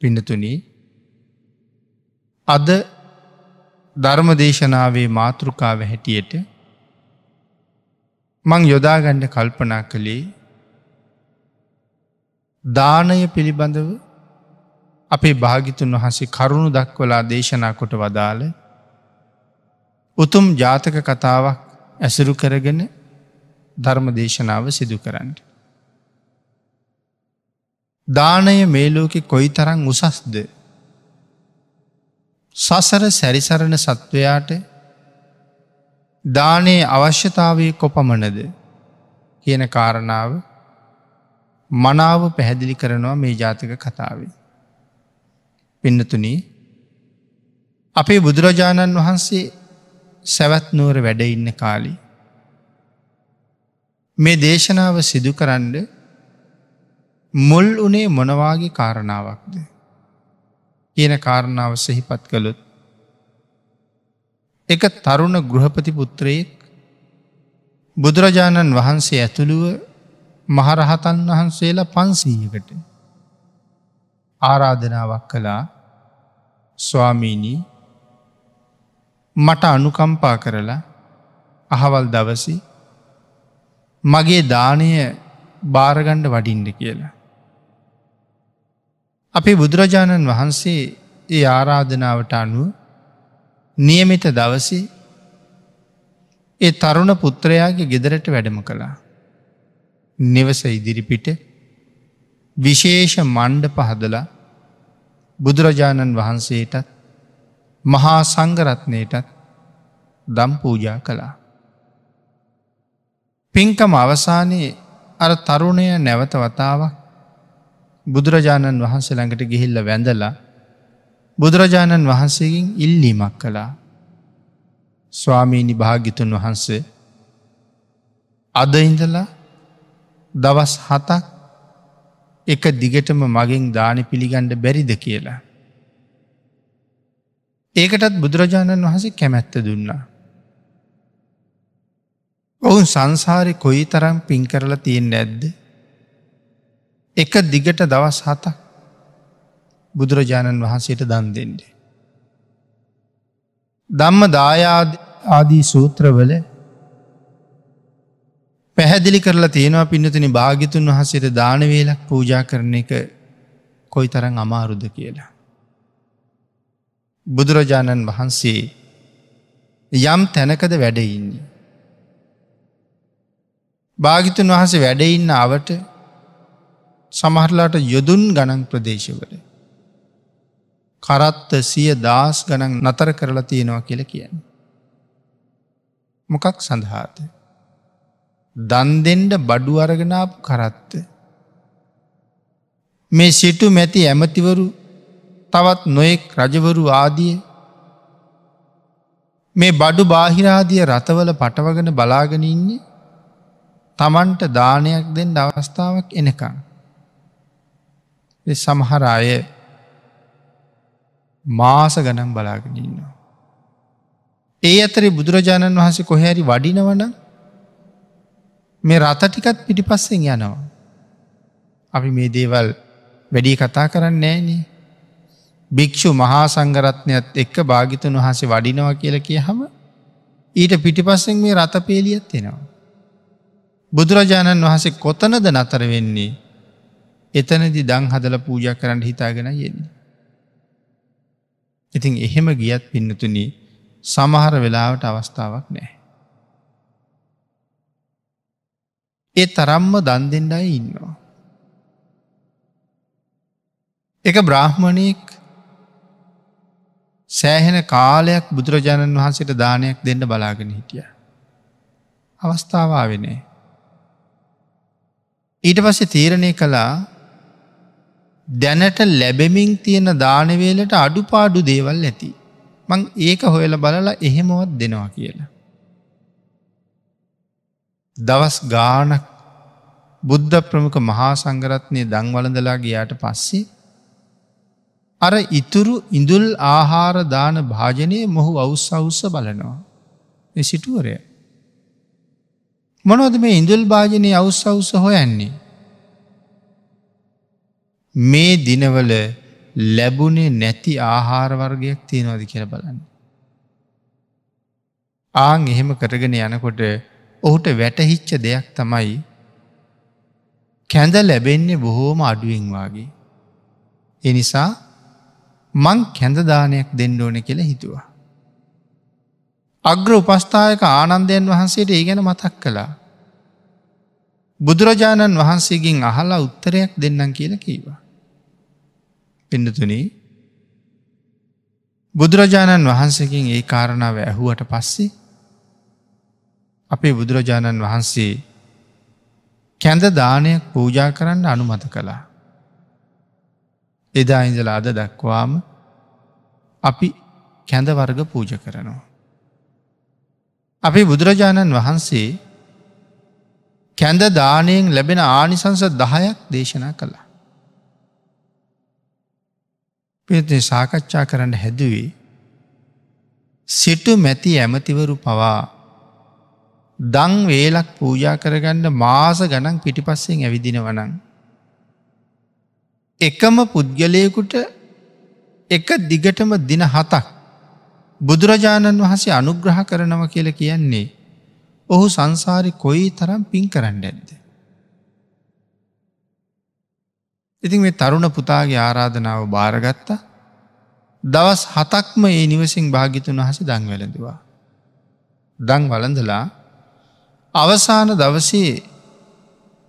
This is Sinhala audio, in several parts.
පිඩතුනී අද ධර්මදේශනාවේ මාතෘකාව හැටියට මං යොදාගණ්ඩ කල්පනා කළේ දානය පිළිබඳව අපේ භාගිතුන් වහසේ කරුණු දක්වලා දේශනා කොට වදාළ උතුම් ජාතක කතාවක් ඇසුරු කරගෙන ධර්ම දේශනාව සිදු කරන්න. දානය මේලෝකෙ කොයි තරං උසස්ද සසර සැරිසරණ සත්වයාට දානයේ අවශ්‍යතාවය කොපමණද කියන කාරණාව මනාව පැහැදිලි කරනවා මේ ජාතක කතාවේ. පින්නතුනී අපේ බුදුරජාණන් වහන්සේ සැවැත් නුවර වැඩඉන්න කාලි. මේ දේශනාව සිදු කරන්න මුල් වනේ මොනවාගේ කාරණාවක්ද. කියන කාරණාව සහිපත් කළොත්. එක තරුණ ගෘහපති පුත්‍රයෙක් බුදුරජාණන් වහන්සේ ඇතුළුව මහරහතන් වහන්සේලා පන්සීයකට ආරාධනාවක් කළා ස්වාමීණී මට අනුකම්පා කරලා අහවල් දවසි මගේ දානය භාරගණ්ඩ වඩින්ඩ කියලා. අපේ බුදුරජාණන් වහන්සේ ඒ ආරාධනාවට අනුව නියමිත දවසි ඒ තරුණ පුත්‍රයාගේ ගෙදරට වැඩම කළා. නිවස ඉදිරිපිට විශේෂ මණ්ඩ පහදලා බුදුරජාණන් වහන්සේටත් මහා සංගරත්නයටත් දම් පූජා කළා. පින්කම අවසානයේ අර තරුණය නැවත වතාවක් බුදුරජාණන් වහන්සේ ළඟට ගිහිල්ල වැඳලා බුදුරජාණන් වහන්සේකින් ඉල්ලීමක් කළා. ස්වාමීණි භාගිතුන් වහන්සේ අද ඉඳලා දවස් හතක් එක දිගටම මගින් දාන පිළිගණ්ඩ බැරිද කියලා. ඒකටත් බුදුරජාණන් වහසේ කැමැත්ත දුන්නා. ඔවුන් සංසාරය කොයි තරම් පින් කරලා තියෙන් නැද්ද. එක දිගට දවස් හතක් බුදුරජාණන් වහන්සේට දන් දෙෙන්ඩේ. දම්ම දායාද ආදී සූත්‍රවල පැහැදිලි කරලා තියෙනවා පින්නතුනි භාගිතුන් වහසට දානවේලක් පූජා කරන එක කොයි තරං අමාරුද කියලා. බුදුරජාණන් වහන්සේ යම් තැනකද වැඩඉන්නේ. භාගිතුන් වහසේ වැඩඉන්න අවට සමහරලාට යොදුන් ගණන් ප්‍රදේශවල. කරත්ත සිය දස් ගණන් නතර කරලා තියෙනවා කියල කියන්න. මොකක් සඳහාත. දන්දෙන්ඩ බඩු අරගෙනාපු කරත්ත. මේ සිටු මැති ඇමතිවරු තවත් නොයෙක් රජවරු ආදිය මේ බඩු බාහිරාදිය රථවල පටවගෙන බලාගෙන ඉන්නේ තමන්ට දානයක් දෙන්න අවස්ථාවක් එනකං. සමහර අය මාස ගනම් බලාගෙනන්නවා. ඒ අතරේ බුදුරජාණන් වහසේ කොහැරි වඩිනවන මේ රථටිකත් පිටිපස්සෙන් යනවා. අපි මේ දේවල් වැඩි කතා කරන්න නෑනේ. භික්‍ෂු මහා සංගරත්නයත් එක්ක භාගිතන් වහසේ වඩිනවා කියල කිය හම ඊට පිටිපස්සෙන් මේ රථ පේලියත් එෙනවා. බුදුරජාණන් වහසේ කොතනද නතර වෙන්නේ එතනදි දං හදල පූජ කරන්න හිතාගෙන යෙන්නේ. ඉතින් එහෙම ගියත් පින්නතුන සමහර වෙලාවට අවස්ථාවක් නෑ. ඒ තරම්ම දන් දෙෙන්ඩයි ඉන්නවා. එක බ්‍රාහ්මණයෙක් සෑහෙන කාලයක් බුදුරජාණන් වහන්සේට දානයක් දෙන්න බලාගෙන හිටිය. අවස්ථාවාවෙනේ. ඊට පස්සේ තීරණය කළා දැනට ලැබෙමින් තියෙන දානවේලට අඩුපාඩු දේවල් ඇති. මං ඒක හොයල බලලා එහෙමවත් දෙනවා කියලා. දවස් ගානක් බුද්ධ ප්‍රමුඛ මහා සංගරත්නය දංවලඳලා ගියාට පස්සේ අර ඉතුරු ඉඳුල් ආහාර දාන භාජනය මොහු අවුස් අවුස්ස බලනවා. සිටුවරය. මොනොද මේ ඉඳුල් භාජනය අවුස් අවුස හොයන්නේ. මේ දිනවල ලැබුණේ නැති ආහාරවර්ගයක් තියෙනවාද කියල බලන්න. ආං එහෙම කරගෙන යනකොට ඔහුට වැටහිච්ච දෙයක් තමයි කැඳ ලැබෙන්නේ බොහෝම අඩුවෙන් වගේ. එනිසා මං කැඳදානයක් දෙන්න ඕන කියලා හිතුවා. අග්‍ර උපස්ථායක ආනන්දයන් වහන්සේට ඒ ගැන මතක් කළා. බුදුරජාණන් වහන්සේගෙන් අහලා උත්තරයක් දෙන්නම් කියලා කීවා. පිඩතුනේ බුදුරජාණන් වහන්සකින් ඒ කාරණාව ඇහුවට පස්සේ අපේ බුදුරජාණන් වහන්සේ කැඳ දානයක් පූජා කරන්න අනුමත කළා. එදා ඉඳල අද දක්වාම අපි කැඳ වර්ග පූජ කරනවා. අපේ බුදුරජාණන් වහන්සේ කැඳ දානයෙන් ලැබෙන ආනිසංස දහයක් දේශනා කළා. පිතේ සාකච්ඡා කරන්න හැදුවේ සිටු මැති ඇමතිවරු පවා දං වේලක් පූජා කරගන්න මාස ගණන් පිටිපස්සෙන් ඇවිදින වනන්. එකම පුද්ගලයකුට එක දිගටම දින හතක් බුදුරජාණන් වහසේ අනුග්‍රහ කරනව කියල කියන්නේ ඔහු සංසාරි කොයි තරම් පින් කරන්න ඇද්ද. ඉතින් මේ තරුණ පුතාගේ ආරාධනාව භාරගත්තා දවස් හතක්ම ඒ නිවසින් භාගිතුන් වහස දං වැලඳවා. දං වලඳලා අවසාන දවසේ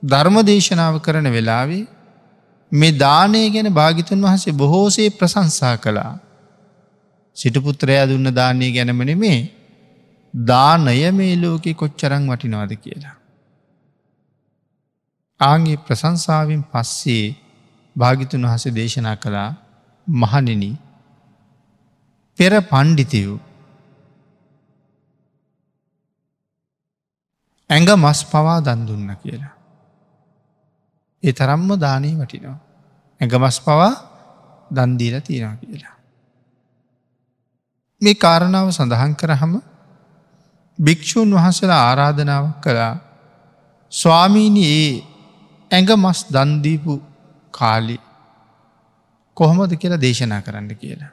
ධර්මදේශනාව කරන වෙලාවේ මේ දානය ගැන භාගිතුන් වහසේ බොහෝසේ ප්‍රසංසා කළා. සිටපුත්‍රයා දුන්න දානය ගැනමන මේ දානය මේ ලෝකෙ කොච්චරං වටිනවාද කියලා. ආගේ ප්‍රසංසාවෙන් පස්සේ භාගිතුන් වහස දේශනා කළා මහනෙන පෙර පණ්ඩිතයෝ ඇඟ මස් පවා දන් දුන්න කියලා. ඒ තරම්ම දානය වටිනවා. ඇඟ මස් පවා දන්දීල තියෙනවා කියලා. මේ කාරණාව සඳහන් කරහම භික්‍ෂූන් වහසලා ආරාධනාවක් කළා ස්වාමීණි ඒ ඇඟ මස් දන්දීපු කාලි කොහොමද කියලා දේශනා කරන්න කියලා.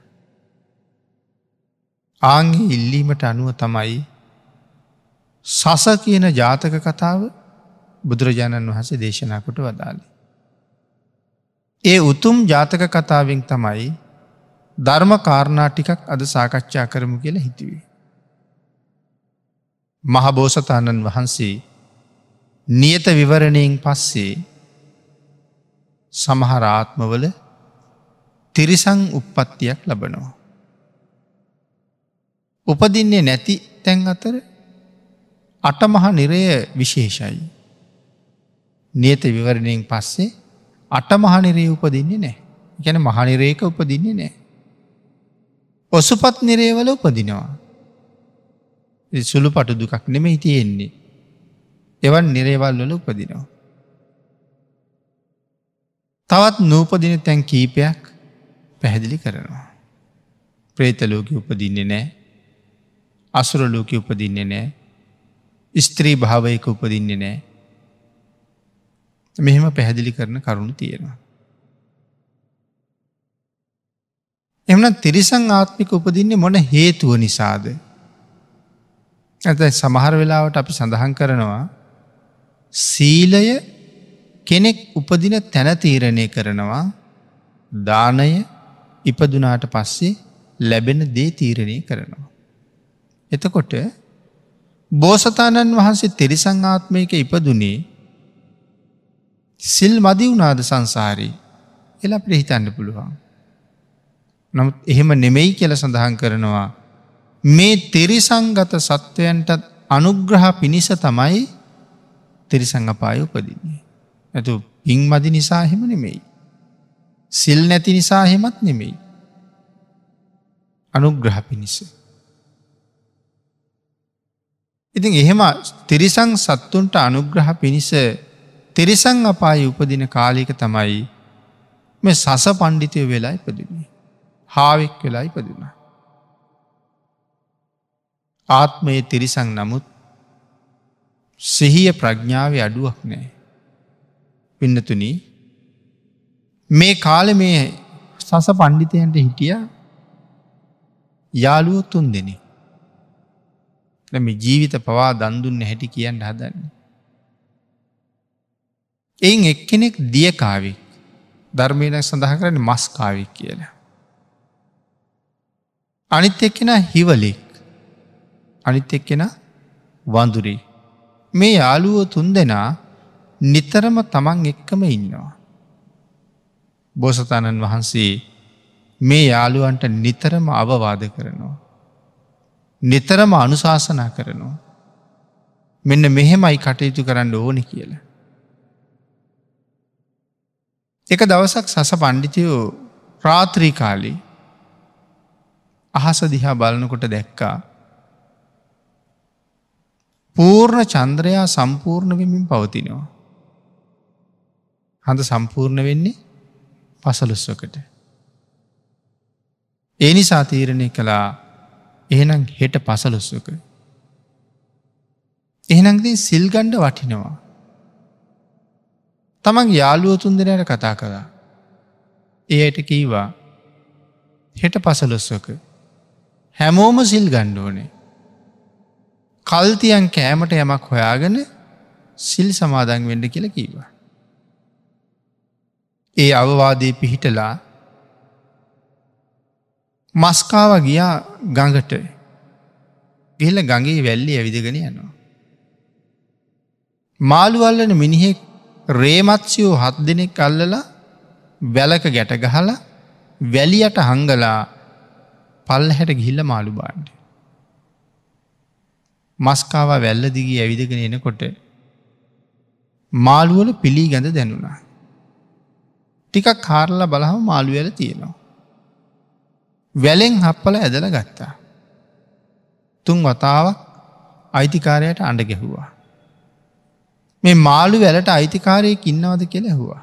ආංගේ ඉල්ලීමට අනුව තමයි සස කියන ජාතක කතාව බුදුරජාණන් වහසේ දේශනාකොට වදාලි. ඒ උතුම් ජාතක කතාවෙන් තමයි ධර්ම කාරණා ටිකක් අද සාකච්ඡා කරමු කියල හිතුවේ. මහබෝසතාණන් වහන්සේ නියත විවරණයෙන් පස්සේ සමහරාත්මවල තිරිසං උප්පත්තියක් ලබනවා. උපදින්නේ නැති තැන් අතර අටමහ නිරය විශේෂයි. නියත විවරණයෙන් පස්සේ අටමහනිරේ උපදින්නේ නෑ ගැන මහනිරේක උපදින්නේ නෑ. ඔසුපත් නිරේවල උපදිනවා. සුළු පටු දුකක් නෙමෙයි තියෙන්නේ. එවන් නිරේවල් වල උපදිනවා. තවත් නූපදින තැන් කීපයක් පැහැදිලි කරනවා. ප්‍රේතලෝක උපදින්නේ නෑ අසුරලෝක උපදින්නේ නෑ ස්ත්‍රී භාවයක උපදින්නේ නෑ මෙහෙම පැහැදිලි කරන කරුණු තියෙනවා. එමන තිරිසං ආත්මික උපදින්නේ මොන හේතුව නිසාද. ඇත සමහර වෙලාවට අපි සඳහන් කරනවා සීලය කෙනෙක් උපදින තැන තීරණය කරනවා දානය ඉපදුනාට පස්සේ ලැබෙන දේ තීරණය කරනවා. එතකොට බෝසතාණන් වහන්සේ තෙරිසංආත්මයක ඉපදුනේ සිල් මදි වුනාද සංසාරී එල අපට හිතන්න පුළුවන්. නමුත් එහෙම නෙමෙයි කියල සඳහන් කරනවා. මේ තෙරිසංගත සත්වයන්ටත් අනුග්‍රහ පිණිස තමයි තෙරිසංගපාය උපදින්නේ. ඇතු පින් මදි නිසා හෙම නෙමෙයි. සිල් නැති නිසා හෙමත් නෙමෙයි. අනුග්‍රහ පිණිස. ඉතින් එහෙම තිරිසං සත්තුන්ට අනුග්‍රහ පිණිස තිරිසං අපාය උපදින කාලික තමයි මේ සස පණ්ඩිතය වෙලා ඉපදිනේ. හාවෙක් වෙලා ඉපදින. ආත්මයේ තිරිසං නමුත් සිහිය ප්‍රඥාව අඩුවක් නෑ. පින්නතුන මේ කාල මේ සස පණ්ඩිතයන්ට හිටිය යාළුවොත් තුන් දෙනෙ. මේ ජීවිත පවා දන්දුන්න හැටි කියන්න හදන්නේ. එයින් එක්කෙනෙක් දියකාවෙක් ධර්මයන සඳහ කරන මස්කාවෙක් කියලා. අනිත් එක්කෙන හිවලෙක් අනිත් එක්කෙන වඳුරේ. මේ යාළුවෝ තුන් දෙනා නිතරම තමන් එක්කම ඉන්නවා. බෝසතාණන් වහන්සේ මේ යාළුවන්ට නිතරම අවවාද කරනවා. නිතරම අනුශාසනා කරනවා. මෙන්න මෙහෙමයි කටයුතු කරන්න ඕනි කියලා. එක දවසක් සස පණ්ඩිතයෝ ප්‍රාත්‍රී කාලී අහස දිහා බලනකොට දැක්කා පූර්ණ චන්ද්‍රයා සම්පූර්ණ වෙමින් පවතිනවා. හඳ සම්පූර්ණ වෙන්නේ පසලොස්වකට. ඒ නිසා තීරණය කළා එහෙනම් හෙට පසලොස්වක. එහෙනංදී සිල්ගණ්ඩ වටිනවා. තමන් යාළුවතුන් දෙනයට කතා කළා. එයට කීවා හෙට පසලොස්වක හැමෝම සිල් ගණ්ඩෝනේ කල්තියන් කෑමට යමක් හොයාගෙන සිල් සමාදන් වෙන්ඩ කියල කීවා. ඒ අවවාදය පිහිටලා මස්කාව ගියා ගඟට ගිල්ල ගගේ වැල්ලි ඇවිදගෙන යනවා. මාළුවල්ලන මිනිහෙක් රේමත්සියෝ හත් දෙනෙක් අල්ලලා වැලක ගැට ගහලා වැලියට හංගලා පල්ල හැට ගිහිල්ල මාළු බාන්ඩ. මස්කාව වැල්ල දිගී ඇවිදගෙන එනකොට මාළුවල පිළි ගැඳ දැනුණා. ටිකක් කාරලා බලහම මාළුවල තියෙනවා. වැලෙන් හප්පල ඇදල ගත්තා. තුන් වතාවක් අයිතිකාරයට අඩ ගැහුවා. මේ මාළු වැලට අයිතිකාරයෙක් ඉන්නවද කියල ඇහවා.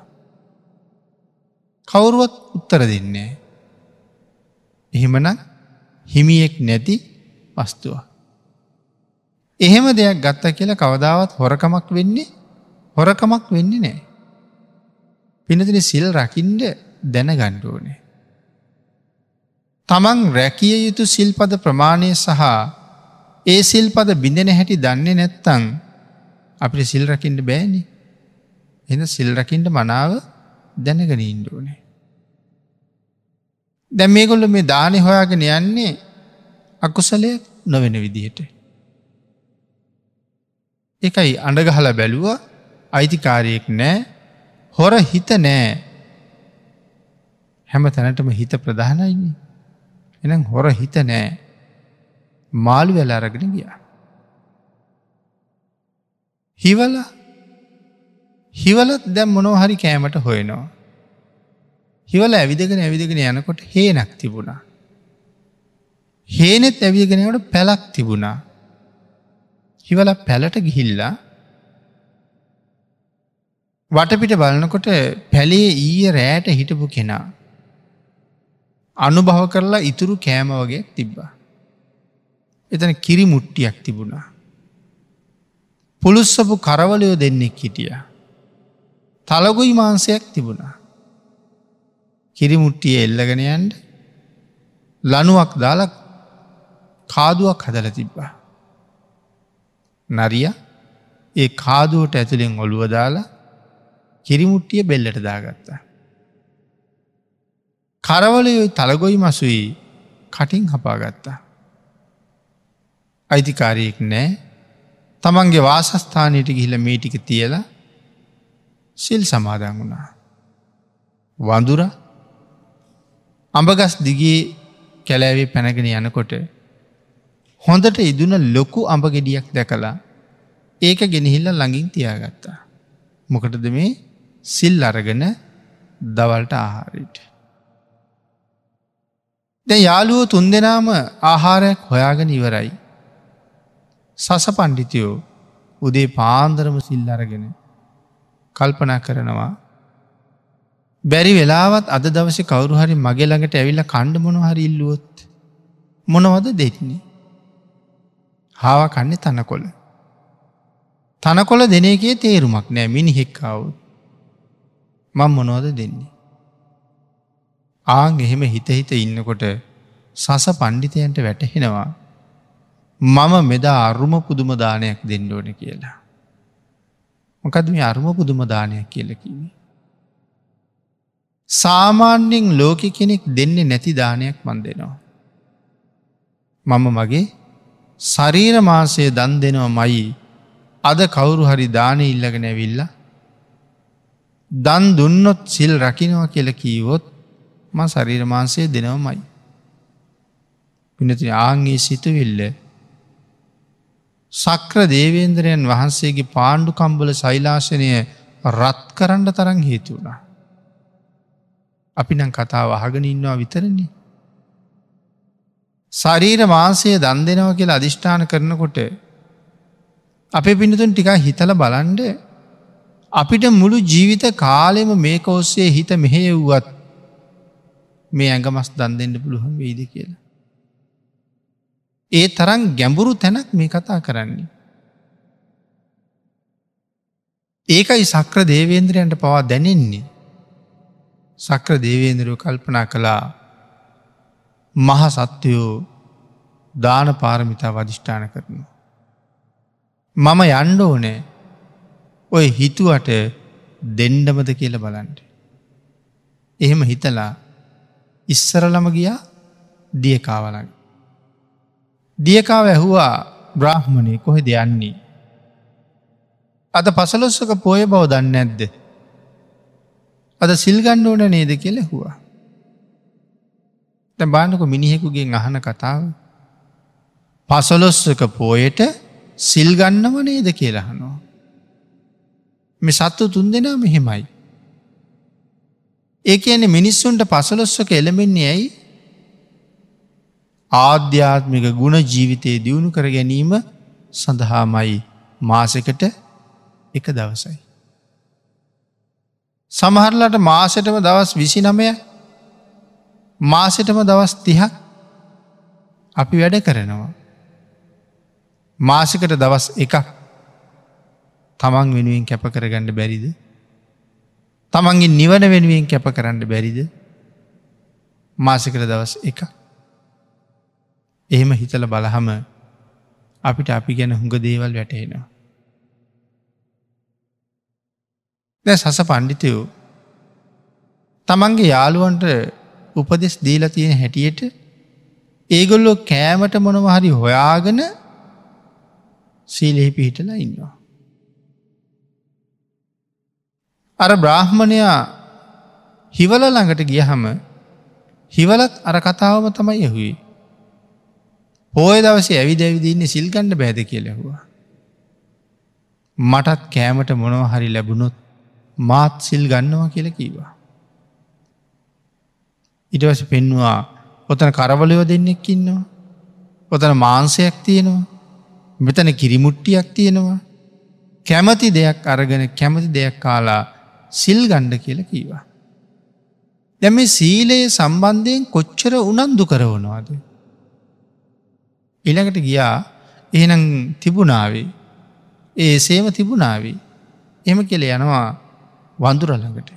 කවුරුවත් උත්තර දෙන්නේ. එහෙමන හිමියෙක් නැති වස්තුවක්. එහෙම දෙයක් ගත්ත කියලා කවදාවත් හොරකමක් වෙන්නේ හොරකමක් වෙන්නේ නෑ. පිනතින සිල් රකින්ඩ දැන ගණ්ඩුවනේ. තමන් රැකිය යුතු සිල්පද ප්‍රමාණය සහ ඒ සිල්පද බිඳෙන හැටි දන්නේ නැත්තං අපිට සිල් රකින්ට බෑනි. එඳ සිල් රකින්ට මනාව දැනගෙන ඉන්ඩුවනේ. දැම් මේගොල්ල මේ දානය හොයාගෙන යන්නේ අකුසලයක් නොවෙන විදිහට. එකයි අඩගහල බැලුව අයිතිකාරයෙක් නෑ හොර හිත නෑ හැම තැනටම හිත ප්‍රධානයින්නේ එනම් හොර හිත නෑ මාළු වෙල අරගෙන ගියා. හිවල හිවලත් දැම් මොනෝ හරි කෑමට හොයනවා. හිවල ඇවිදගෙන ඇවිදගෙන යනකොට හේනක් තිබුණා. හේනෙත් ඇවිදගෙනකට පැලක් තිබුණා. හිවල පැලට ගිහිල්ලා වටපිට බලනකොට පැලේ ඊය රෑට හිටපු කෙනා. අනුභව කරලා ඉතුරු කෑම වගේ තිබ්බා. එතන කිරි මුට්ටියක් තිබුණා. පුළුස්සපු කරවලයෝ දෙන්නෙක් හිටිය. තලගුයි මාන්සයක් තිබුණා. කිරිමුට්ටිය එල්ලගෙන යන්ඩ ලනුවක් දාලක් කාදුවක් හදල තිබ්බා. නරිය ඒ කාදුවට ඇතුළෙන් ඔළුව දාලා කිරිමුට්ටිය බෙල්ලට දාගත්තා. කරවලයොයි තලගොයි මසුයි කටින් හපාගත්තා. අයිතිකාරයෙක් නෑ තමන්ගේ වාසස්ථානයට ගිහිල මේටික තියලා සිල් සමාදන් වුණා. වඳුර අඹගස් දිගේ කැලෑවේ පැනගෙන යනකොට හොඳට ඉදුන ලොකු අඹ ගෙඩියක් දැකලා ඒක ගෙනහිල්ල ළඟින් තියාගත්තා. මොකටද මේ සිල් අරගෙන දවල්ට ආහාරයට. දැ යාළුවෝ තුන් දෙනාම ආහාරයක් හොයාගෙන ඉවරයි. සස පණ්ඩිතයෝ උදේ පාන්දරම සිල් අරගෙන කල්පනා කරනවා බැරි වෙලාවත් අද දවස කවරු හරි මගේ ළඟට ඇවිල්ල කණ්ඩ මොන හරි ඉල්ලුවොත් මොනවද දෙන්නේ. හාව කන්නේ තනකොළ. තනකොළ දෙන එකේ තේරුමක් නෑ මිනිහෙක්කාවුත් මං මොනවද දෙන්නේ. ආං එහෙම හිත හිත ඉන්නකොට සස පණ්ඩිතයන්ට වැටහෙනවා මම මෙදා අරුම පුදුම දානයක් දෙන්න ඕන කියලා. මොකද මේ අරුම පුදුම දානයක් කියලකිවේ. සාමාන්‍යෙන් ලෝක කෙනෙක් දෙන්නේ නැති දානයක් මන් දෙනවා. මම මගේ ශරීර මාසය දන් දෙනවා මයි අද කවුරු හරි දාන ඉල්ලගෙන ඇවිල්ල දන් දුන්නොත් සිල් රකිනවා කියල කීවොත් ම ශරීර මාන්සය දෙනවමයි. පිනති ආංගේ සිතුවිල්ල සක්‍ර දේවේන්ද්‍රයන් වහන්සේගේ පාණ්ඩු කම්බල සෛලාශනය රත් කරන්න තරන් හේතු වුණා. අපි නම් කතාව අහගෙන ඉන්නවා විතරන්නේ. ශරීර මාන්සය දන් දෙනව කියලා අධිෂ්ඨාන කරනකොට අපේ පිනතුන් ටිකා හිතල බලන්ඩ අපිට මුළු ජීවිත කාලෙම මේක ඔස්සේ හිත මෙහෙය වුවත් මේ ඇඟමස් දන් දෙන්න පුළුවන් වෙයිද කියලා. ඒ තරන් ගැඹුරු තැනක් මේ කතා කරන්නේ. ඒකයි සක්‍ර දේවේන්ද්‍රයන්ට පවා දැනෙන්නේ. සක්‍ර දේවේන්ද්‍රව කල්පනා කළා මහ සත්‍යයෝ දාන පාරමිතා වධිෂ්ඨාන කරනවා. මම යන්ඩ ඕනෑ ඔය හිතුවට දෙන්ඩමද කියල බලන්ට. එහෙම හිතලා ඉස්සරලම ගියා දියකාවලග. දියකාව ඇහුවා බ්‍රාහ්මණය කොහෙ දෙයන්නේ. අද පසලොස්සක පොය බව දන්න ඇද්ද. අද සිල්ගණ්ඩ ඕන නේද කෙලෙහවා. තැ බානක මිනිහෙකුගෙන් අහන කතාව පසලොස්සක පෝයට සිල්ගන්නව නේද කියලහනවා. මෙ සත්තු තුන් දෙනා මෙහෙමයි. ඒ ඇන මිනිස්සුන්ට පසලොස්සක එළමෙන්නේ ඇයි ආධ්‍යාත්මික ගුණ ජීවිතය දියුණු කර ගැනීම සඳහාමයි මාසකට එක දවසයි. සමහරලට මාසටම දවස් විසි නමය මාසටම දවස් තිහක් අපි වැඩ කරනවා. මාසිකට දවස් එකක් තමන් වෙනුවෙන් කැප කරගන්න බැරිද. තමන්ගේ නිවන වෙනුවෙන් කැප කරන්න බැරිද මාසිකට දවස් එක. එහෙම හිතල බලහම අපිට අපි ගැන හුඟ දේවල් වැටහෙනවා. දැ සස පණ්ඩිතයෝ තමන්ගේ යාළුවන්ට උපදෙස් දීල තියෙන හැටියට ඒගොල්ලෝ කෑමට මොනවහරි හොයාගෙන සීලෙහි පිහිටලා ඉන්නවා. අර බ්‍රාහ්මණයා හිවල ළඟට ගියහම හිවලත් අර කතාවම තමයි යහුයි. පෝය දවසේ ඇවිද ඇවිදින්නේ සිල්ගණ්ඩ බෑද කියලෙහවා. මටත් කෑමට මොනව හරි ලැබුණොත් මාත් සිල් ගන්නවා කියල කීවා. ඉටවස පෙන්වා ඔතන කරවලයෝ දෙන්නෙක් ඉන්නවා. ඔතන මාන්සයක් තියෙනවා. මෙතන කිරිමුට්ටියක් තියෙනවා. කැමති දෙයක් අරගෙන කැමති දෙයක් කාලා සිල් ගණ්ඩ කියල කීවා. දැම සීලයේ සම්බන්ධයෙන් කොච්චර උනන්දු කරවනවාද. ඉළඟට ගියා එහෙනම් තිබුණාවේ ඒ සේම තිබුණාවී එම කෙළ යනවා වඳුරළඟට.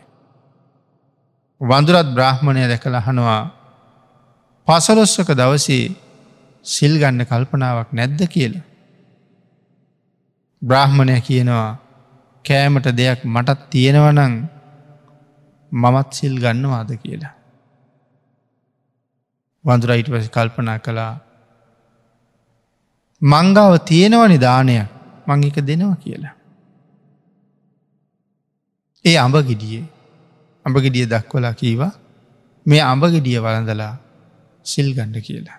වඳුරත් බ්‍රහ්මණය දැකළ හනවා පසලොස්සක දවසේ සිල් ගන්න කල්පනාවක් නැද්ද කියලා. බ්‍රාහ්මණය කියනවා කෑමට දෙයක් මටත් තියෙනවනං මමත් සිල් ගන්නවාද කියලා. වඳුරයිට පස කල්පනා කළා මංගාව තියෙනවනි දානයක් මං එක දෙනවා කියලා. ඒ අඹ ගෙඩියේ අඹගෙඩිය දක්වලා කීවා මේ අඹගෙඩිය වලඳලා සිල් ගණ්ඩ කියලා.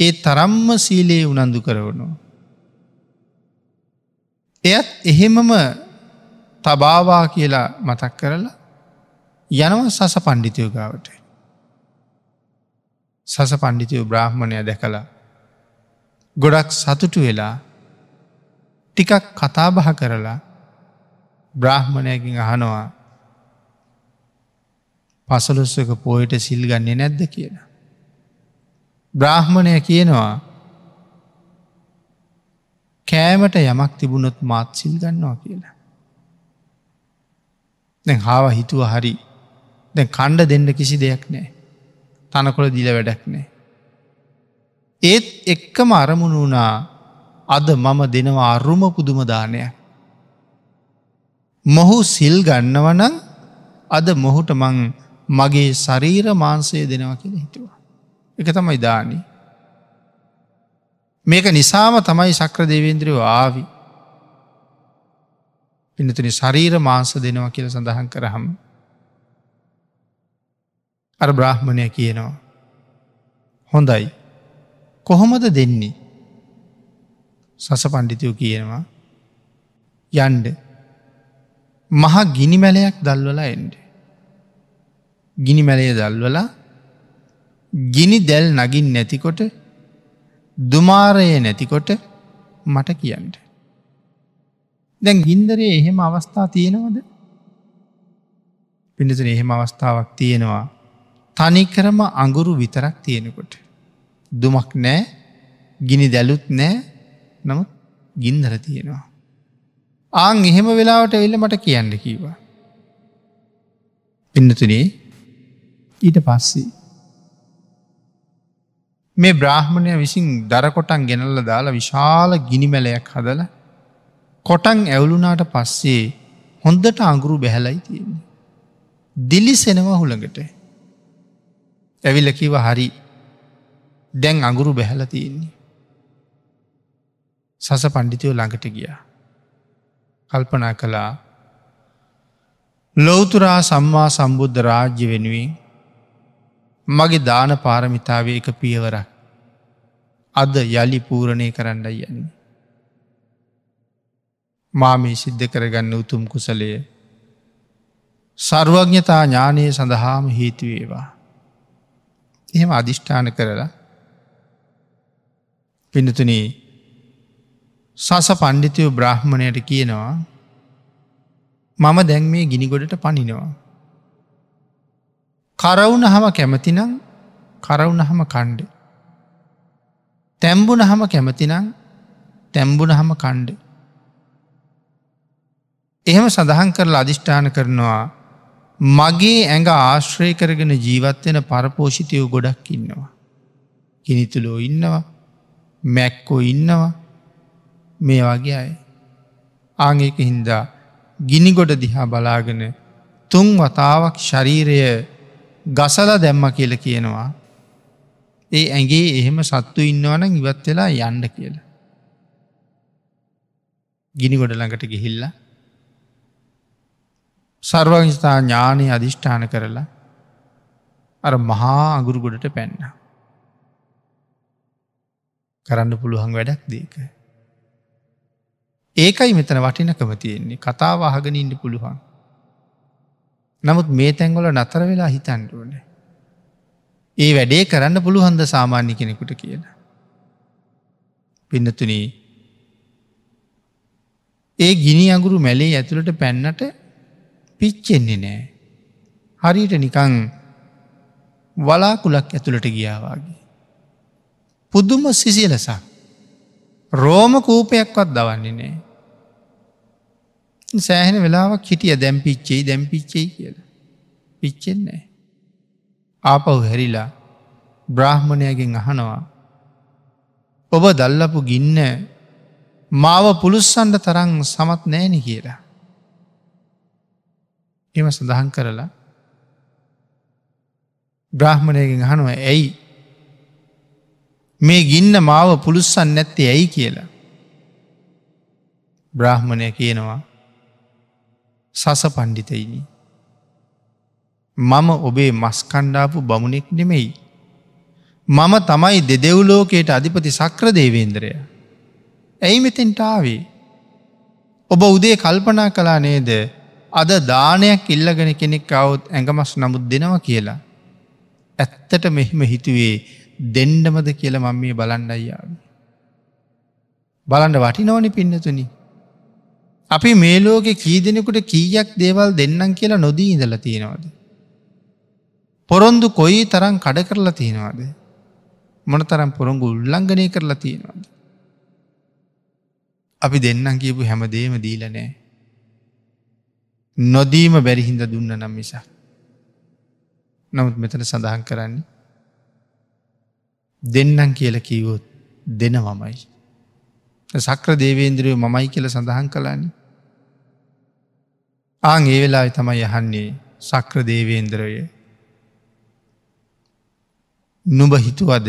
ඒ තරම්ම සීලයේ උනන්දු කරවනවා. එයත් එහෙමම තබාවා කියලා මතක් කරලා යනව සස පණ්ඩිතයෝගාවට. සස පණ්ඩිතයෝ බ්‍රාහ්මණය දැකලා ගොඩක් සතුටු වෙලා ටිකක් කතාබහ කරලා බ්‍රාහ්මණයකින් අහනවා පසලොස්සක පෝයට සිල් ගන්නේ නැද්ද කියලා. බ්‍රාහ්මණය කියනවා කෑමට යමක් තිබුණොත් මාත් සිල් ගන්නවා කියලා. දැ හාව හිතුව හරි දැ කණ්ඩ දෙන්න කිසි දෙයක් නෑ තනකොළ දිල වැඩක් නෑ. ඒත් එක්කම අරමුණ වුණා අද මම දෙනවා අරුම පුදුමදානය. මොහු සිල් ගන්නවනං අද මොහුට මං මගේ ශරීර මාන්සය දෙනවා කියල හිතුවා. එක තමයි දානී. මේක නිසාම තමයි සක්‍ර දෙවේන්ද්‍රයෝ ආවි. පිනතුනි ශරීර මාංස දෙනවා කියල සඳහන් කරහම්. අර බ්‍රහ්මණය කියනවා. හොඳයි. කොහොමද දෙන්නේ. සස පණ්ඩිතයෝ කියනවා. යන්ඩ මහා ගිනි මැලයක් දල්වලා එන්ඩ. ගිනි මැලය දල්වලා ගිනි දැල් නගින් නැතිකොට දුමාරය නැතිකොට මට කියන්ට. දැන් ගින්දරේ එහෙම අවස්ථා තියෙනවද පිඩිසන එහෙම අවස්ථාවක් තියෙනවා තනිකරම අඟුරු විතරක් තියෙනකොට. දුමක් නෑ ගිනි දැලුත් නෑ නමුත් ගින්දර තියෙනවා. ආං එහෙම වෙලාවට වෙල්ල මට කියන්න කීවා. පින්නතුනේ ඊට පස්සේ මේ බ්‍රාහ්මණය විසින් දරකොටන් ගෙනල්ල දාලා විශාල ගිනිමැලයක් හදල කොටන් ඇවුලුනාට පස්සේ හොන්දට අංගුරු බැහැලයි තියෙන්නේ. දිලිසෙනවා හුළඟට. ඇවිලකිව හරි දැන් අඟුරු බැහැල තියෙන්නේ. සස පණ්ඩිතයෝ ළඟට ගිය. කල්පනා කළා ලෝතුරා සම්මා සම්බුද්ධ රාජ්‍ය වෙනුවෙන් මගේ දාන පාරමිතාව එක පියවරක් අද යළි පූරණය කරන්නයි යන්නේ. මා මේ සිද්ධ කරගන්න උතුම් කුසලය සර්වඥතා ඥානය සඳහාම හේතුවේවා. එහෙම අධිෂ්ඨාන කරලා පිනතුන සස පණ්ඩිතයෝ බ්‍රහ්මණයට කියනවා මම දැන් මේ ගිනිගොඩට පනිනවා. කරවුන හම කැමතිනම් කරවුන හම කණ්ඩ. තැම්බුන හම කැමතිනම් තැම්බුන හම කණ්ඩ. එහෙම සඳහන් කරලා අධිෂ්ඨාන කරනවා මගේ ඇඟ ආශ්‍රය කරගෙන ජීවත්වෙන පරපෝෂිතයෝ ගොඩක් ඉන්නවා. කිනිතුලෝ ඉන්නවා මැක්කෝ ඉන්නවා මේ වගේ අය. ආංගේක හින්දා ගිනිගොඩ දිහා බලාගෙන තුන් වතාවක් ශරීරය ගසල දැම්ම කියල කියනවා. ඒ ඇගේ එහෙම සත්තු ඉන්නවන ඉවත් වෙලා යන්ඩ කියලා. ගිනි ගොඩ ළඟට ගිහිල්ල. සර්වංස්ථා ඥානය අධිෂ්ඨාන කරලා අර මහා අගුරු ගොඩට පැන්න. කරන්න පුළුවන් වැඩක් දේක. ඒකයි මෙතන වටිනකම තියෙන්නේ කතාව අහගෙන ඉන්න පුළුවන්. නමුත් මේ තැන්ගොල නතර වෙලා හිතන්ඩුවන. ඒ වැඩේ කරන්න පුළුවන්ද සාමාන්‍ය කෙනෙකුට කියලා. පින්නතුන ඒ ගිනි අගුරු මැලේ ඇතුළට පැන්නට පිච්චෙන්නේ නෑ. හරියට නිකං වලාකුලක් ඇතුළට ගියාවාගේ. පුදුම සිසිලසක් රෝම කූපයක්වත් දවන්නේ නෑ. සෑහෙන වෙලාවක් හිටිය දැම් පිච්චෙයි දැම් පිච්චෙයි කියල. පිච්චෙන්නේ. ආපව් හැරිලා බ්‍රාහ්මණයගෙන් අහනවා. ඔබ දල්ලපු ගින්න මාව පුළුස්සන්ඩ තරං සමත් නෑන කියලා. එම සඳහන් කරලා බ්‍රාහ්මණයගෙන් අහනුව ඇයි මේ ගින්න මාව පුළුස්සන් නැත්තේ ඇයි කියලා. බ්‍රාහ්මණය කියනවා සස පණ්ඩිතයිනි. මම ඔබේ මස්කණ්ඩාපු බමුණෙක් නෙමෙයි. මම තමයි දෙදෙව්ලෝකයට අධිපති සක්‍ර දේවේන්ද්‍රය. ඇයි මෙතෙන්ට ආවේ. ඔබ උදේ කල්පනා කලා නේද අද දානයක් ඉල්ලගෙන කෙනෙක් අවුත් ඇඟමස් නමුත් දෙනවා කියලා. ඇත්තට මෙහෙම හිතුවේ දෙන්ඩමද කියල මම මේ බලන්ඩයියාව. බලන්ඩ වටි නෝනි පින්නතුනි අපි මේ ලෝකෙ කී දෙනෙකුට කීයක් දේවල් දෙන්නම් කියලා නොදී ඉඳල තියෙනවද. පොරොන්දු කොයි තරම් කඩ කරලා තියෙනවාද. මොන තරම් පොරොංගු උල්ලංඝනය කරලා තියෙනවාද. අපි දෙන්නම් කියපු හැමදේම දීලනෑ. නොදීම බැරිහින්ද දුන්න නම් මිසා. නමුත් මෙතන සඳහන් කරන්නේ දෙන්නම් කියල කීවොත් දෙන මමයි. සක්‍ර දේවේන්ද්‍රයෝ මමයි කියල සඳහන් කලාන්නේ. ආං ඒ වෙලා තමයි යහන්නේ සක්‍ර දේවේන්ද්‍රය නුබ හිතුවද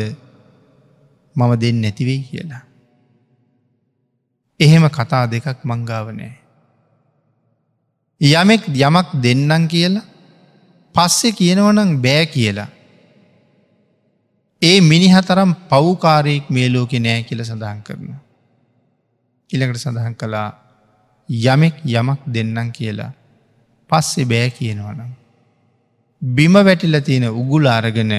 මම දෙන්න නැතිවෙයි කියලා. එහෙම කතා දෙකක් මංගාවනෑ. යමෙක් යමක් දෙන්නම් කියලා පස්සෙ කියනවනං බෑ කියලා. ඒ මිනිහතරම් පව්කාරයෙක් මේ ලෝකෙ නෑ කියල සඳහන් කරනවා. ඉළඟට සඳහන් කළා යමෙක් යමක් දෙන්නම් කියලා පස්සෙ බෑ කියනවනම්. බිම වැටිල තියෙන උගුල අරගෙන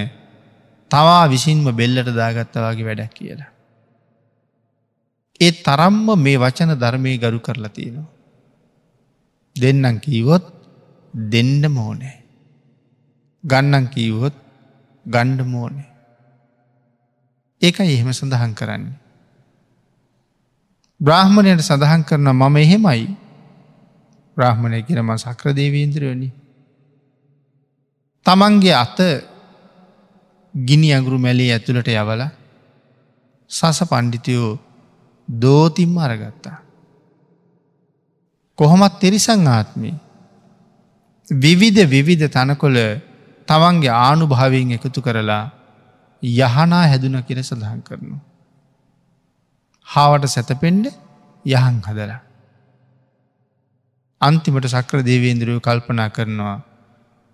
තවා විසින්ම බෙල්ලට දාගත්තවාගේ වැඩක් කියලා. ඒ තරම්ම මේ වචන ධර්මය ගරු කරලා තියෙනවා. දෙන්නම් කීවොත් දෙන්න මෝනෑ. ගන්නන් කීවොත් ගණ්ඩ මෝනේ. ඒකයි එහෙම සඳහන් කරන්නේ. බ්‍රාහ්මණයට සඳහන් කරන මම එහෙමයි බ්‍රාහ්මණය කියනම සක්‍ර දේවීන්ද්‍රයනි. තමන්ගේ අත ගිනි අගුරු මැලේ ඇතුළට යවල සස පණ්ඩිතයෝ දෝතිම්ම අරගත්තා. කොහොමත් තෙරිසං ආත්මී විවිධ විවිධ තනකොළ තමන්ගේ ආනු භාවයෙන් එකතු කරලා යහනා හැදුන කියර සඳහන් කරනු. හාවට සැතපෙන්ඩ යහන් හදලා. අන්තිමට සක්‍ර දේවේන්ද්‍රයෝ කල්පනා කරනවා.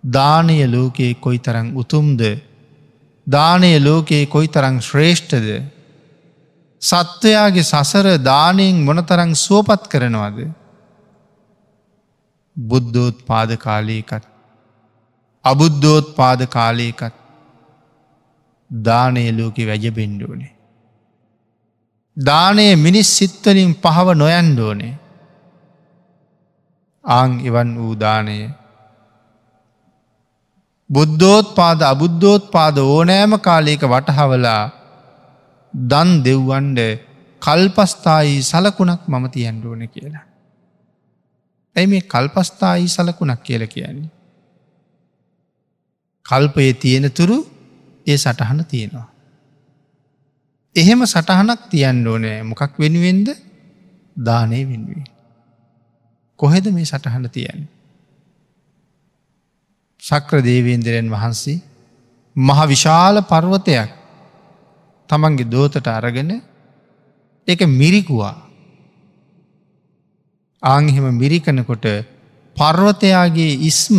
දානය ලෝකයේ කොයි තරං උතුම්ද දානය ලෝකයේ කොයි තරං ශ්‍රේෂ්ඨද සත්වයාගේ සසර දානයෙන් මොනතරං සුවපත් කරනවාද බුද්ධෝත් පාද කාලයකත් අබුද්ධෝත් පාද කාලයකත් දානය ලෝකෙ වැජ බෙන්ඩෝනේ. දානය මිනිස් සිත්වලින් පහව නොයන්ඩෝනේ. ආං එවන් වූ දානය බුද්ධෝත් පාද අබුද්ධෝත් පාද ඕනෑම කාලයක වටහවලා දන් දෙව්වන්ඩ කල්පස්ථායි සලකුණක් මම තියන්ඩෝන කියලා. ඇයි මේ කල්පස්ථායි සලකුණක් කියල කියන්නේ. කල්පය තියෙන තුරු ඒ සටහන තියෙනවා. එහෙම සටහනක් තියන්න ඕනෑ මොකක් වෙනුවෙන්ද දානය වෙනුවේ. කොහෙද මේ සටහන තියන්න. සක්‍ර දේවේන්දරයන් වහන්සේ මහ විශාල පර්වතයක් තමන්ගේ දෝතට අරගෙන එක මිරිකුවා ආංහෙම මිරිකනකොට පර්වතයාගේ ඉස්ම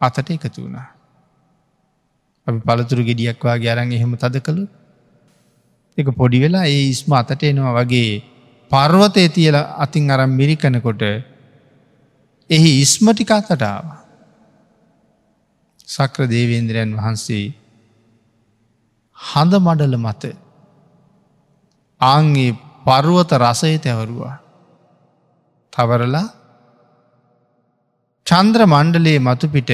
අතට එකතු වුණා. අපි පළතුරු ගෙඩියක් වගේ අරන් එහෙම තද කළු එක පොඩි වෙලා ඒ ඉස්ම අතට එනවා වගේ පර්වතය තියල අතින් අරම් මිරිකනකොට එහි ඉස්මටික අතටාව. සක්‍ර දේවේන්ද්‍රයන් වහන්සේ හඳ මඩල මත ආංගේ පරුවත රසය තැවරුවා. තවරලා චන්ද්‍ර මණ්ඩලයේ මතුපිට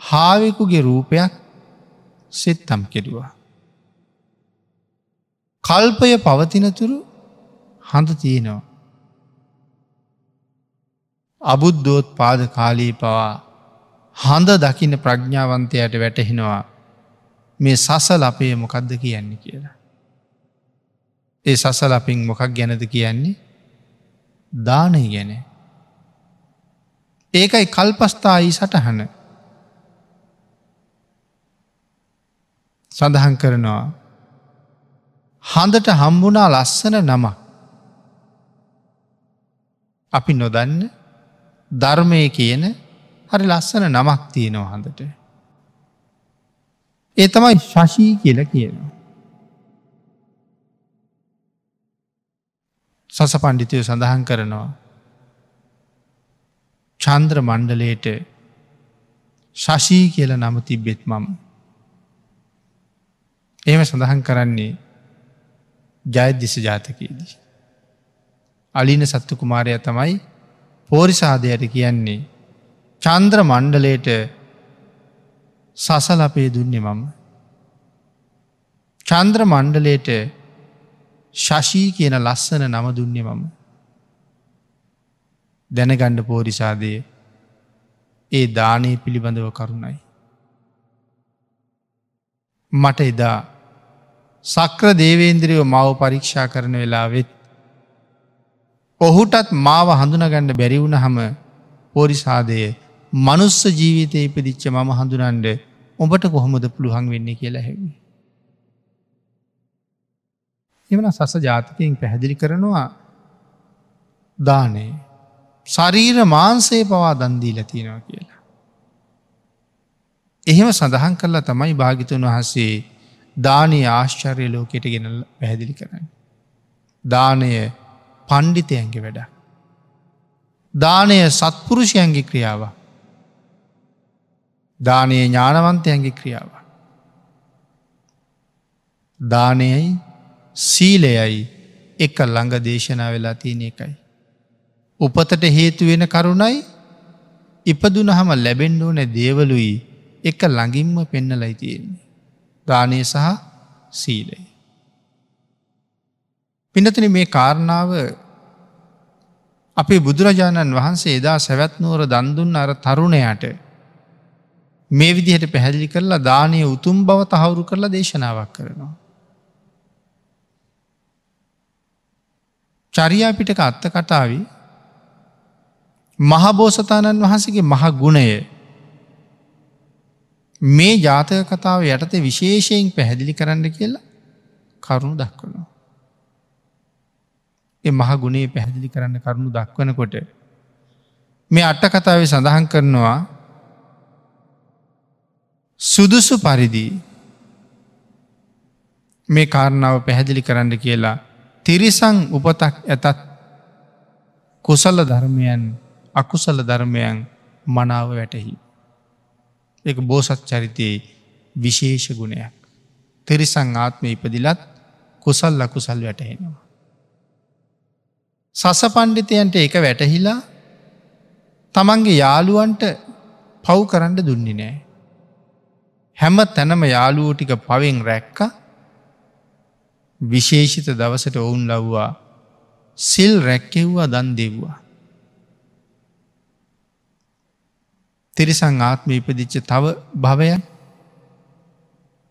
හාවෙකුගේ රූපයක් සෙත්තම් කෙරුවා. කල්පය පවතිනතුරු හඳ තියෙනවා. අබුද්ධෝත් පාද කාලී පවා හඳ දකින ප්‍රඥාවන්තයට වැටහෙනවා මේ සසල අපේ මොකක්ද කියන්නේ කියලා. ඒ සසල අපින් මොකක් ගැනද කියන්නේ දානය ගැන. ඒකයි කල්පස්ථායි සටහන සඳහන් කරනවා හඳට හම්බුනා ලස්සන නමක් අපි නොදන්න ධර්මය කියන හරි ලස්සන නමක් තියෙනවා හඳට ඒ තමයි ශශී කියල කියනවා. සස පණ්ඩිතය සඳහන් කරනවා. චන්ද්‍ර මණ්ඩලයට ශශී කියල නම තිබ්බෙත් මම. එහෙම සඳහන් කරන්නේ ජයදිස ජාතකයේදී. අලින සත්තු කුමාරය තමයි පෝරිසාදයට කියන්නේ චන්ද්‍ර මණ්ඩලයට සසල අපේ දුන්නේ මම. චන්ද්‍ර මණ්ඩලයට ශශී කියන ලස්සන නම දුන්නේ මම. දැනගණ්ඩ පෝරිසාදය ඒ දානය පිළිබඳව කරුණයි. මට එදා සක්‍ර දේවේන්ද්‍රියෝ මව පරීක්ෂා කරන වෙලාවෙත් ඔහුටත් මාව හඳුනගණ්ඩ බැරිවුණ හම පෝරිසාදය මනුස්ස ජීවිතය ඉපදිච්ච මම හඳුනන්ඩ ඔබට කොහොමද පුළුවන් වෙන්න කියලා හැවි. එමන සස ජාතිකයෙන් පැහැදිලි කරනවා දානය ශරීර මාන්සේ පවා දන්දීල තියෙනවා කියලා. එහෙම සඳහන් කරලා තමයි භාගිතුන් වහසේ දානය ආශ්චර්ය ලෝකෙට ගෙනල් පැහැදිලි කරන්න. දානය පණ්ඩිතයන්ගේ වැඩ. දානය සත්පුරුෂයන්ගේ ක්‍රියාව. දානයේ ඥානවන්තයන්ගේ ක්‍රියාව. දානයයි සීලයයි එක ළඟ දේශනා වෙලා තියෙන එකයි. උපතට හේතුවෙන කරුණයි ඉපදුන හම ලැබෙන්ඩ ඕන දේවලුයි එක ළඟින්ම පෙන්නලයි තියෙන්නේ. දානය සහ සීලයි. පිනතන මේ කාරණාව අපේ බුදුරජාණන් වහන්සේ එදා සැවැත්නුවර දන්දුන්න අර තරුණයට මේ විදිහට පැහැදිලි කරලා දානය උතුම් බව තහවුරු කරලා දේශනාවක් කරනවා. චරියා පිටක අත්ත කටාව මහබෝසතාණන් වහන්සගේ මහ ගුණය මේ ජාතක කතාව යටතේ විශේෂයෙන් පැහැදිලි කරන්න කියලා කරුණු දක්වනවා. ඒ මහ ගුණේ පැහැදිලි කරන්න කරුණු දක්වනකොට මේ අට්ට කතාව සඳහන් කරනවා සුදුසු පරිදි මේ කාරණාව පැහැදිලි කරන්න කියලා තිරිසං උපතක් ඇතත් කුසල ධර්මයන් අකුසල ධර්මයන් මනාව වැටහි. එක බෝසත් චරිතයේ විශේෂ ගුණයක්. තිරිසං ආත්ම ඉපදිලත් කුසල් ලකුසල් වැටහෙනවා. සස පණ්ඩිතයන්ට එක වැටහිලා තමන්ගේ යාළුවන්ට පව් කරන්න දුන්නි නෑ. හැම තැනම යාළුවෝ ටික පවෙන් රැක්ක විශේෂිත දවසට ඔවුන් ලව්වා සිල් රැක්කෙව්වා දන් දෙව්වා. තිරිසං ආත්ම ඉපදිච්ච තව භවයන්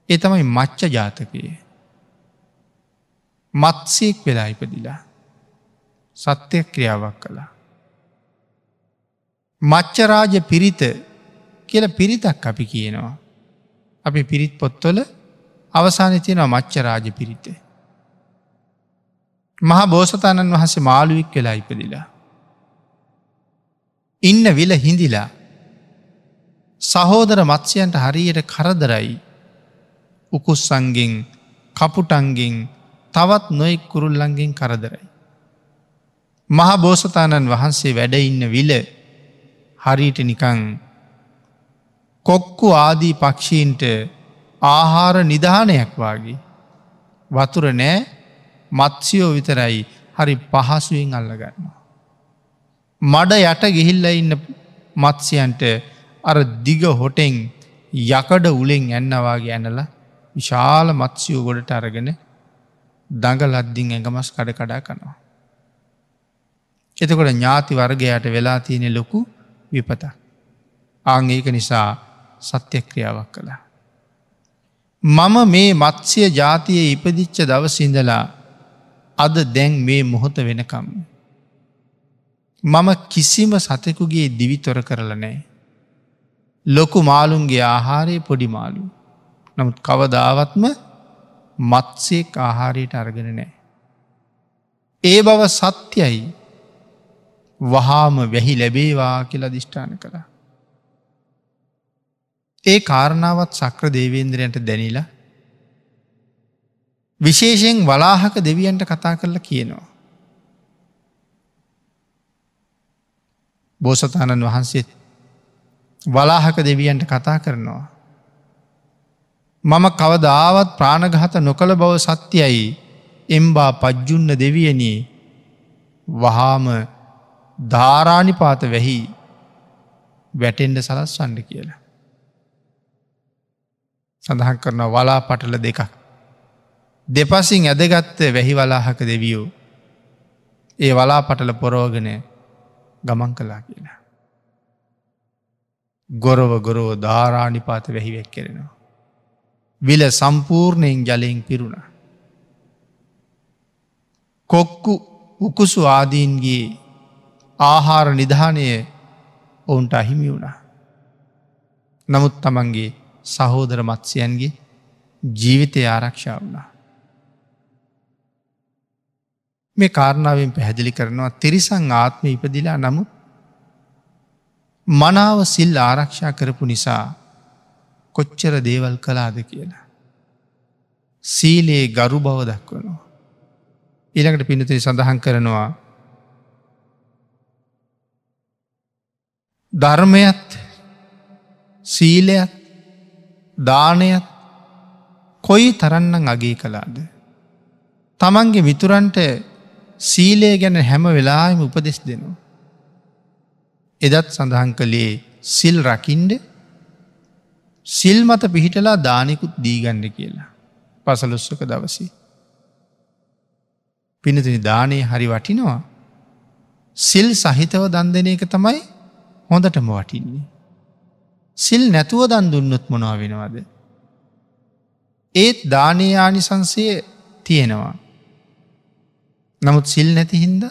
ඒ තමයි මච්ච ජාතකයේ. මත්සයෙක් වෙලා ඉපදිලා. සත්‍යය ක්‍රියාවක් කළා. මච්චරාජ පිරිත කියල පිරිතක් අපි කියනවා. අපි පිරිත් පොත්තොල අවසානය තියෙනවා මච්චරාජ පිරිත. මහා බෝසතාණන් වහසේ මාළුවෙක් වෙලා ඉපදිලා. ඉන්න විල හිඳිලා සහෝදර මත්ස්‍යයන්ට හරියට කරදරයි උකුස්සන්ගෙන් කපුටන්ගෙන් තවත් නොෙක් කුරුල්ලන්ගෙන් කරදරයි. මහා බෝසතාණන් වහන්සේ වැඩඉන්න විල හරිට නිකං කොක්කු ආදී පක්ෂීන්ට ආහාර නිධානයක් වගේ වතුර නෑ මත්සියෝ විතරයි හරි පහසුවෙන් අල්ලගන්නවා. මඩ යට ගිහිල්ල ඉන්න මත්සියන්ට අර දිග හොටෙන් යකඩ උලෙන් ඇන්නවාගේ ඇනල විශාල මත්සියෝ ගොඩට අරගෙන දඟලද්දිින් ඇඟමස් කඩ කඩා කනවා. එතකොට ඥාති වර්ගයට වෙලා තියෙනෙ ලොකු විපත. ආං ඒක නිසා සත්‍යක්‍රියාවක් කළා. මම මේ මත්සය ජාතිය ඉපදිච්ච දවසිඳලා අද දැන් මේ මොහොත වෙනකම්. මම කිසිම සතෙකුගේ දිවිතොර කරලනෑ. ලොකු මාළුන්ගේ ආහාරය පොඩි මාළු. නමුත් කවදාවත්ම මත්සේක් ආහාරයට අරගෙන නෑ. ඒ බව සත්‍යයි වහාම වැහි ලැබේවා කියලා දිෂ්ඨාන කළ. ඒ කාරණාවත් සක්‍ර දේවේන්ද්‍රයන්ට දැනිලා විශේෂයෙන් වලාහක දෙවියන්ට කතා කරලා කියනවා. බෝසතාණන් වහන්සේත් වලාහක දෙවියන්ට කතා කරනවා. මම කවදාවත් ප්‍රාණගහත නොකළ බව සත්‍යයි එම්බා පජ්ජුන්න දෙවියනී වහාම ධාරානිපාත වැහි වැටෙන්ඩ සලස් වන්ඩ කියලා. සඳහන් කරන වලා පටල දෙකක්. දෙපසින් ඇදගත්ත වැහි වලාහක දෙවියෝ. ඒ වලා පටල පොරෝගනය ගමන් කලා කියලා. ගොරව ගොරෝ ධාරානිපාත වැහිවෙක් කෙරෙනවා. විල සම්පූර්ණයෙන් ජලයෙන් පිරුණ. කොක්කු උකුසු ආදීන්ගේ ආහාර නිධානය ඔවුන්ට අහිමි වුණ. නමුත් තමන්ගේ සහෝදර මත්සයන්ගේ ජීවිතය ආරක්ෂා වුණා. මේ කාරණාවෙන් පැහැදිලි කරනවා තිරිසං ආත්ම ඉපදිලා නමුත් මනාව සිල් ආරක්ෂා කරපු නිසා කොච්චර දේවල් කලාද කියලා. සීලයේ ගරු බව දක්වනවා. ඊළඟට පිනතිරි සඳහන් කරනවා ධර්මයත් සීලයත් දානයත් කොයි තරන්නන් අගේ කලාද. තමන්ගේ මිතුරන්ට සීලය ගැන හැම වෙලාම උපදෙස් දෙනවා. එදත් සඳහන් කළේ සිල් රකින්ඩ සිල් මත පිහිටලා දානෙකුත් දීගන්න කියලා. පසලොස්සක දවසි. පිනතිනි දානය හරි වටිනවා. සිල් සහිතව දන් දෙන එක තමයි හොඳටම වටින්නේ. සිල් නැතුව දන් දුන්නොත් මොනවා වෙනවද. ඒත් දානය ආනිසංසය තියෙනවා. නමුත් සිල් නැති හින්ද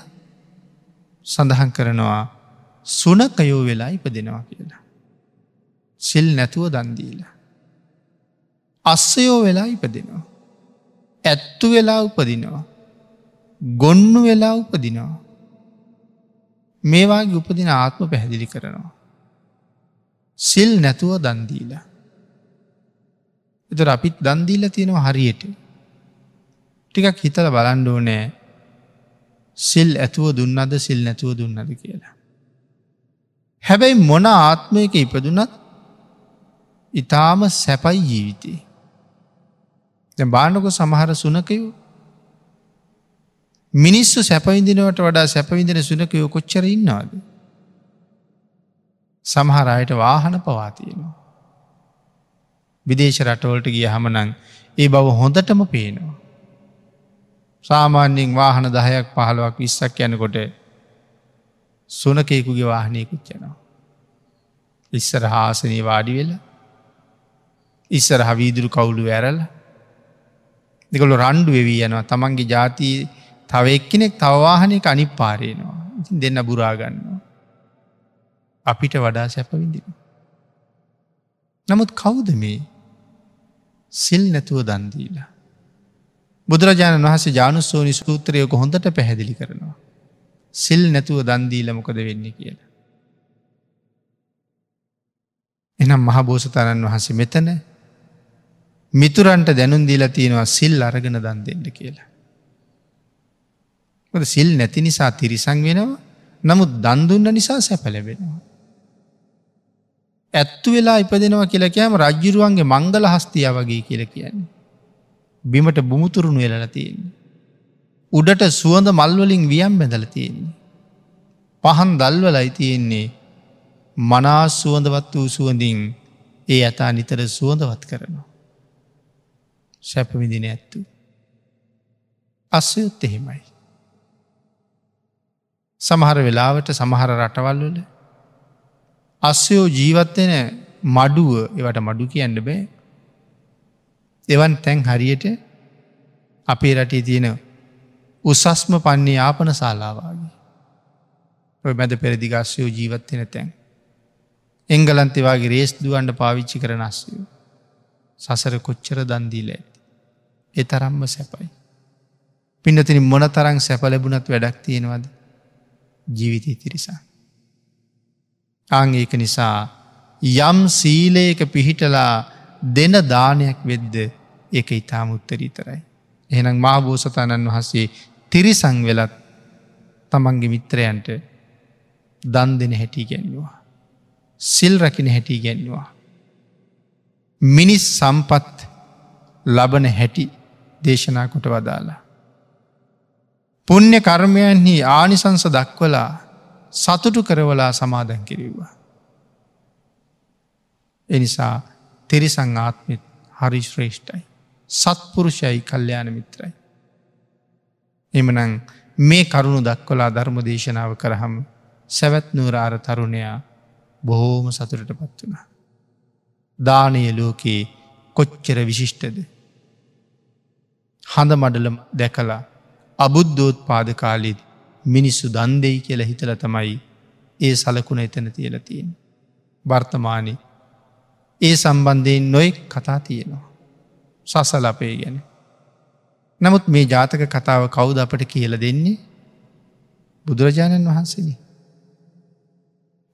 සඳහන් කරනවා සුනකයෝ වෙලා ඉපදෙනවා කියලා. සිල් නැතුව දන්දීලා. අස්සයෝ වෙලා ඉපදෙනවා. ඇත්තු වෙලා උපදිනවා. ගොන්නු වෙලා උපදිනවා. මේවාගේ උපදින ආත්ම පැහැදිලි කරනවා. සිල් නැතුව දන්දීලා. එතුර අපිත් දන්දීල තියෙනවා හරියට. ටිකක් හිතල බලන්ඩෝ නෑ සිල් ඇතුව දුන්නද සිල් නැතුව දුන්නද කියලා. හැබැයි මොන ආත්මයක ඉපදුනත් ඉතාම සැපයි ජීවිතේ. බානක සමහර සුනකයෝ මිනිස්සු සැපවිදිනවට වඩා සැපවිදින සුනකයෝ කොච්චර ඉන්නවාද. සමහර අයට වාහන පවාතියනවා. විදේශ රටවලට ගිය හමනං ඒ බව හොඳටම පේනවා. සාමාන්‍යයෙන් වාහන දහයක් පහළුවක් විස්සක් යනකොට සුනකෙකුගේ වාහනයකුත් යනවා. ඉස්සර හාසනී වාඩි වෙල ඉස්සර හවීදුරු කවුලු ඇරල දෙකොළු රණ්ඩු වෙවී යනවා තමන්ගේ ජාතිී තව එක්කෙනෙක් තවවාහනය අනි පාරයනවා ඉතින් දෙන්න බුරාගන්නවා. අපිට වඩා සැපවිඳින. නමුත් කවුද මේ සිල් නැතුව දන්දීලා. බුදුරජාණන් වහසේ ජානුස්සෝනි සූත්‍රයක හොඳට පැහැදිලි කරනවා. සිල් නැතුව දන්දීල මොකද වෙන්න කියලා. එනම් මහබෝසතාණන් වහසේ මෙතන මිතුරන්ට දැනුන්දීලා තියෙනවා සිල් අරගෙන දන් දෙන්න කියලා. සිල් නැති නිසා තිරිසං වෙනවා නමුත් දන්දුන්න නිසා සැපලැබෙනවා. ඇත්තු වෙලා ඉපදෙනවා කියලා කියම රජ්ජුරුවන්ගේ මංගල හස්තිය වගේ කියල කියන්නේ. බිමට බුමුතුරුණු වෙලල තියෙන්නේ. උඩට සුවඳ මල්වලින් වියම් බැඳල තියෙන්නේ. පහන් දල්වලයි තියෙන්නේ මනා සුවඳවත් වූ සුවඳින් ඒ ඇතා නිතර සුවඳවත් කරනවා. සැපවිදින ඇත්තු. අස්සයුත් එහෙමයි. සමහර වෙලාවට සමහර රටවල්වල අස්සයෝ ජීවත්වෙන මඩුව එවට මඩු කියන්න බෑ. එවන් තැන් හරියට අපේ රටේ තියෙන උසස්ම පන්නේ ආපන ශාලාවාගේ ඔය මැද පෙරදිගස්සයෝ ජීවත්වෙන තැන්. එංගලන්තෙවාගේ රේස් දුවන්ට පාවිච්චි කරන අස්සයෝ සසර කොච්චර දන්දීල ඇති එ තරම්ම සැපයි. පින්නතින මොන තරං සැප ලැබුණත් වැඩක් තියෙනවද? ජීවිතය තිරිසා. අං ඒක නිසා යම් සීලයක පිහිටලා දෙන දානයක් වෙද්ද ඒක ඉතාම උත්තරීතරයි. එහෙනම් මාබෝසතාණන් වහසේ තිරිසං වෙලත් තමන්ගේ මිත්‍රයන්ට දන් දෙන හැටි ගැන්වා. සිල් රකින හැටි ගැන්වා. මිනිස් සම්පත් ලබන හැටි දේශනා කොට වදාලා. පුුණ්‍ය කර්මයන්හි ආනිසංස දක්වලා සතුටු කරවලා සමාදැන් කිරව්වා. එනිසා තෙරිසං ආත්මත් හරි ශ්‍රේෂ්ඨයි. සත්පුරුෂයි කල්්‍යයාන මිත්‍රයි. එමනං මේ කරුණු දක්වලා ධර්ම දේශනාව කරහම් සැවැත් නූරාර තරුණයා බොහෝම සතුරට පත් වනා. දානය ලෝකයේ කොච්චර විශිෂ්ටද. හඳ මඩල දැකලා අබුද්ධෝත් පාද කාලෙත් මිනිස්සු දන්දෙයි කියල හිතල තමයි ඒ සලකුණ එතන තියල තියෙන. වර්තමානය ඒ සම්බන්ධයෙන් නොෙක් කතා තියෙනවා. සසල අපේ ගැන. නමුත් මේ ජාතක කතාව කවුද අපට කියල දෙන්නේ බුදුරජාණන් වහන්සේනි.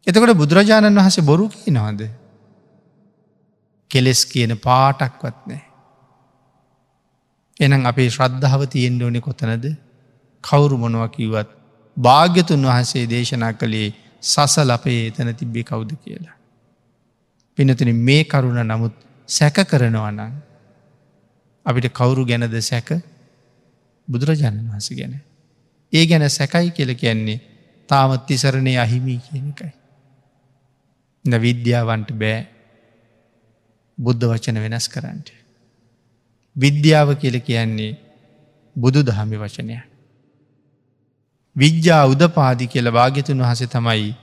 එතකොට බුදුරජාණන් වහසේ බොරු කියනවාද. කෙලෙස් කියන පාටක්වත් නෑ. එනම් අපේ ශ්‍රද්ධාව තියෙන්ට ඕනෙ කොතනද කවුරු මොනව කිව්වත් භාග්‍යතුන් වහන්සේ දේශනා කළේ සසල අපේ එතන තිබ්බේ කවුද කියලා. පිනතින මේ කරුණ නමුත් සැක කරනවනං අපිට කවුරු ගැනද සැක බුදුරජාණන් වහස ගැන. ඒ ගැන සැකයි කියල කියන්නේ තාමත් තිසරණය අහිමී කියන එකයි. ද විද්‍යාවන්ට බෑ බුද්ධ වචන වෙනස් කරන්නට. විද්‍යාව කියල කියන්නේ බුදු දහමි වචනය. විද්‍යා උදපාදි කියල භාග්‍යතුන් වහස තමයි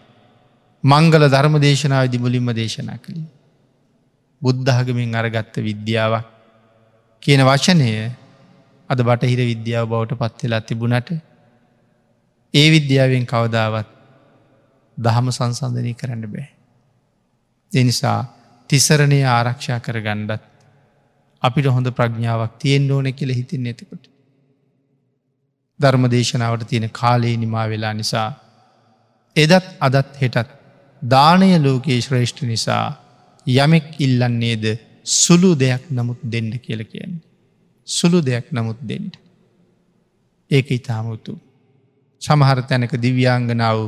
මංගල ධර්ම දේශනාවදි මුලින්ම දේශනා කළේ. බුද්ධහගමින් අරගත්ත විද්‍යාවක් කියන වචනය අද බටහිර විද්‍යාව බවට පත්වෙලා තිබුණට ඒ විද්‍යාවෙන් කවදාවත් දහම සංසන්ධනය කරන්න බෑ. එනිසා තිසරණය ආරක්ෂා කර ගණ්ඩත් අපිට හොඳ ප්‍රඥාවක් තියෙන් ඕන කියල හිතින් නැතිකොට. ධර්ම දේශනාවට තියෙන කාලේ නිමා වෙලා නිසා එදත් අදත් හෙටත් දානය ලෝකයේ ශ්‍රේෂ්ඨ නිසා යමෙක් ඉල්ලන්නේද සුළු දෙයක් නමුත් දෙන්න කියල කියන්නේ. සුළු දෙයක් නමුත් දෙන්නට. ඒක ඉතාමුතු. සමහර තැනක දිව්‍යංගනාව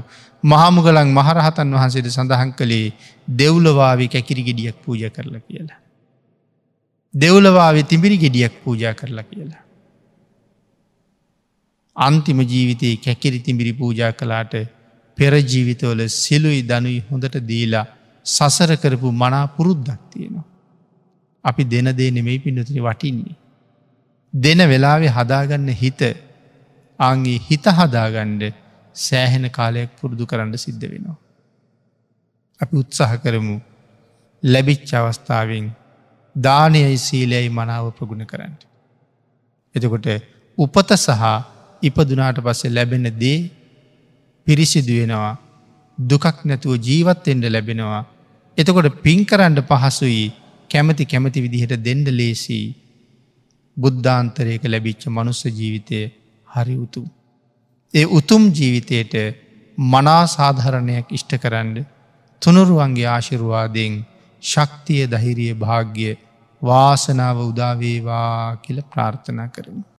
මහමුගලන් මහරහතන් වහන්සේට සඳහන් කළේ දෙව්ලවාවි කැකිරි ගෙඩියක් පූජ කරලා කියලා. දෙව්ලවාවේ තිබිරි ගෙඩියක් පූජා කරලා කියලා. අන්තිම ජීවිතයේ කැකිරි තිබිරි පූජා කලාට පෙරජීවිතවල සිලුයි දනුයි හොඳට දීලා සසර කරපු මනා පුරුද්දක් තියෙනවා. අපි දෙන දේ නෙමෙයි පින්නතින වටින්නේ. දෙන වෙලාවෙ හදාගන්න හිත ආගේ හිත හදාගණ්ඩ සෑහෙන කාලයක් පුරුදු කරන්න සිද්ධ වෙනවා. අපි උත්සාහ කරමු ලැබිච්ච අවස්ථාවෙන් දානයයි සීලයයි මනාව ප්‍රගුණ කරන්න. එතකොට උපත සහ ඉපදුනාට පස්සේ ලැබෙන දේ පිරිසිදු වෙනවා දුකක් නැතුව ජීවත්තෙන්ට ලැබෙනවා. එතකොට පින් කරන්න පහසුයි කැමති කැමති විදිහට දෙන්ඩ ලේසී බුද්ධාන්තරයක ලැබිච්ච මනුස්ස ජීවිතය හරි උතුම්. ඒ උතුම් ජීවිතයට මනා සාධහරණයක් ඉෂ්ට කරන්න තුනුරුවන්ගේ ආශිරුවාදයෙන් ශක්තිය දහිරිය භාග්‍ය වාසනාව උදාවේවා කියල ප්‍රාර්ථනා කරමු.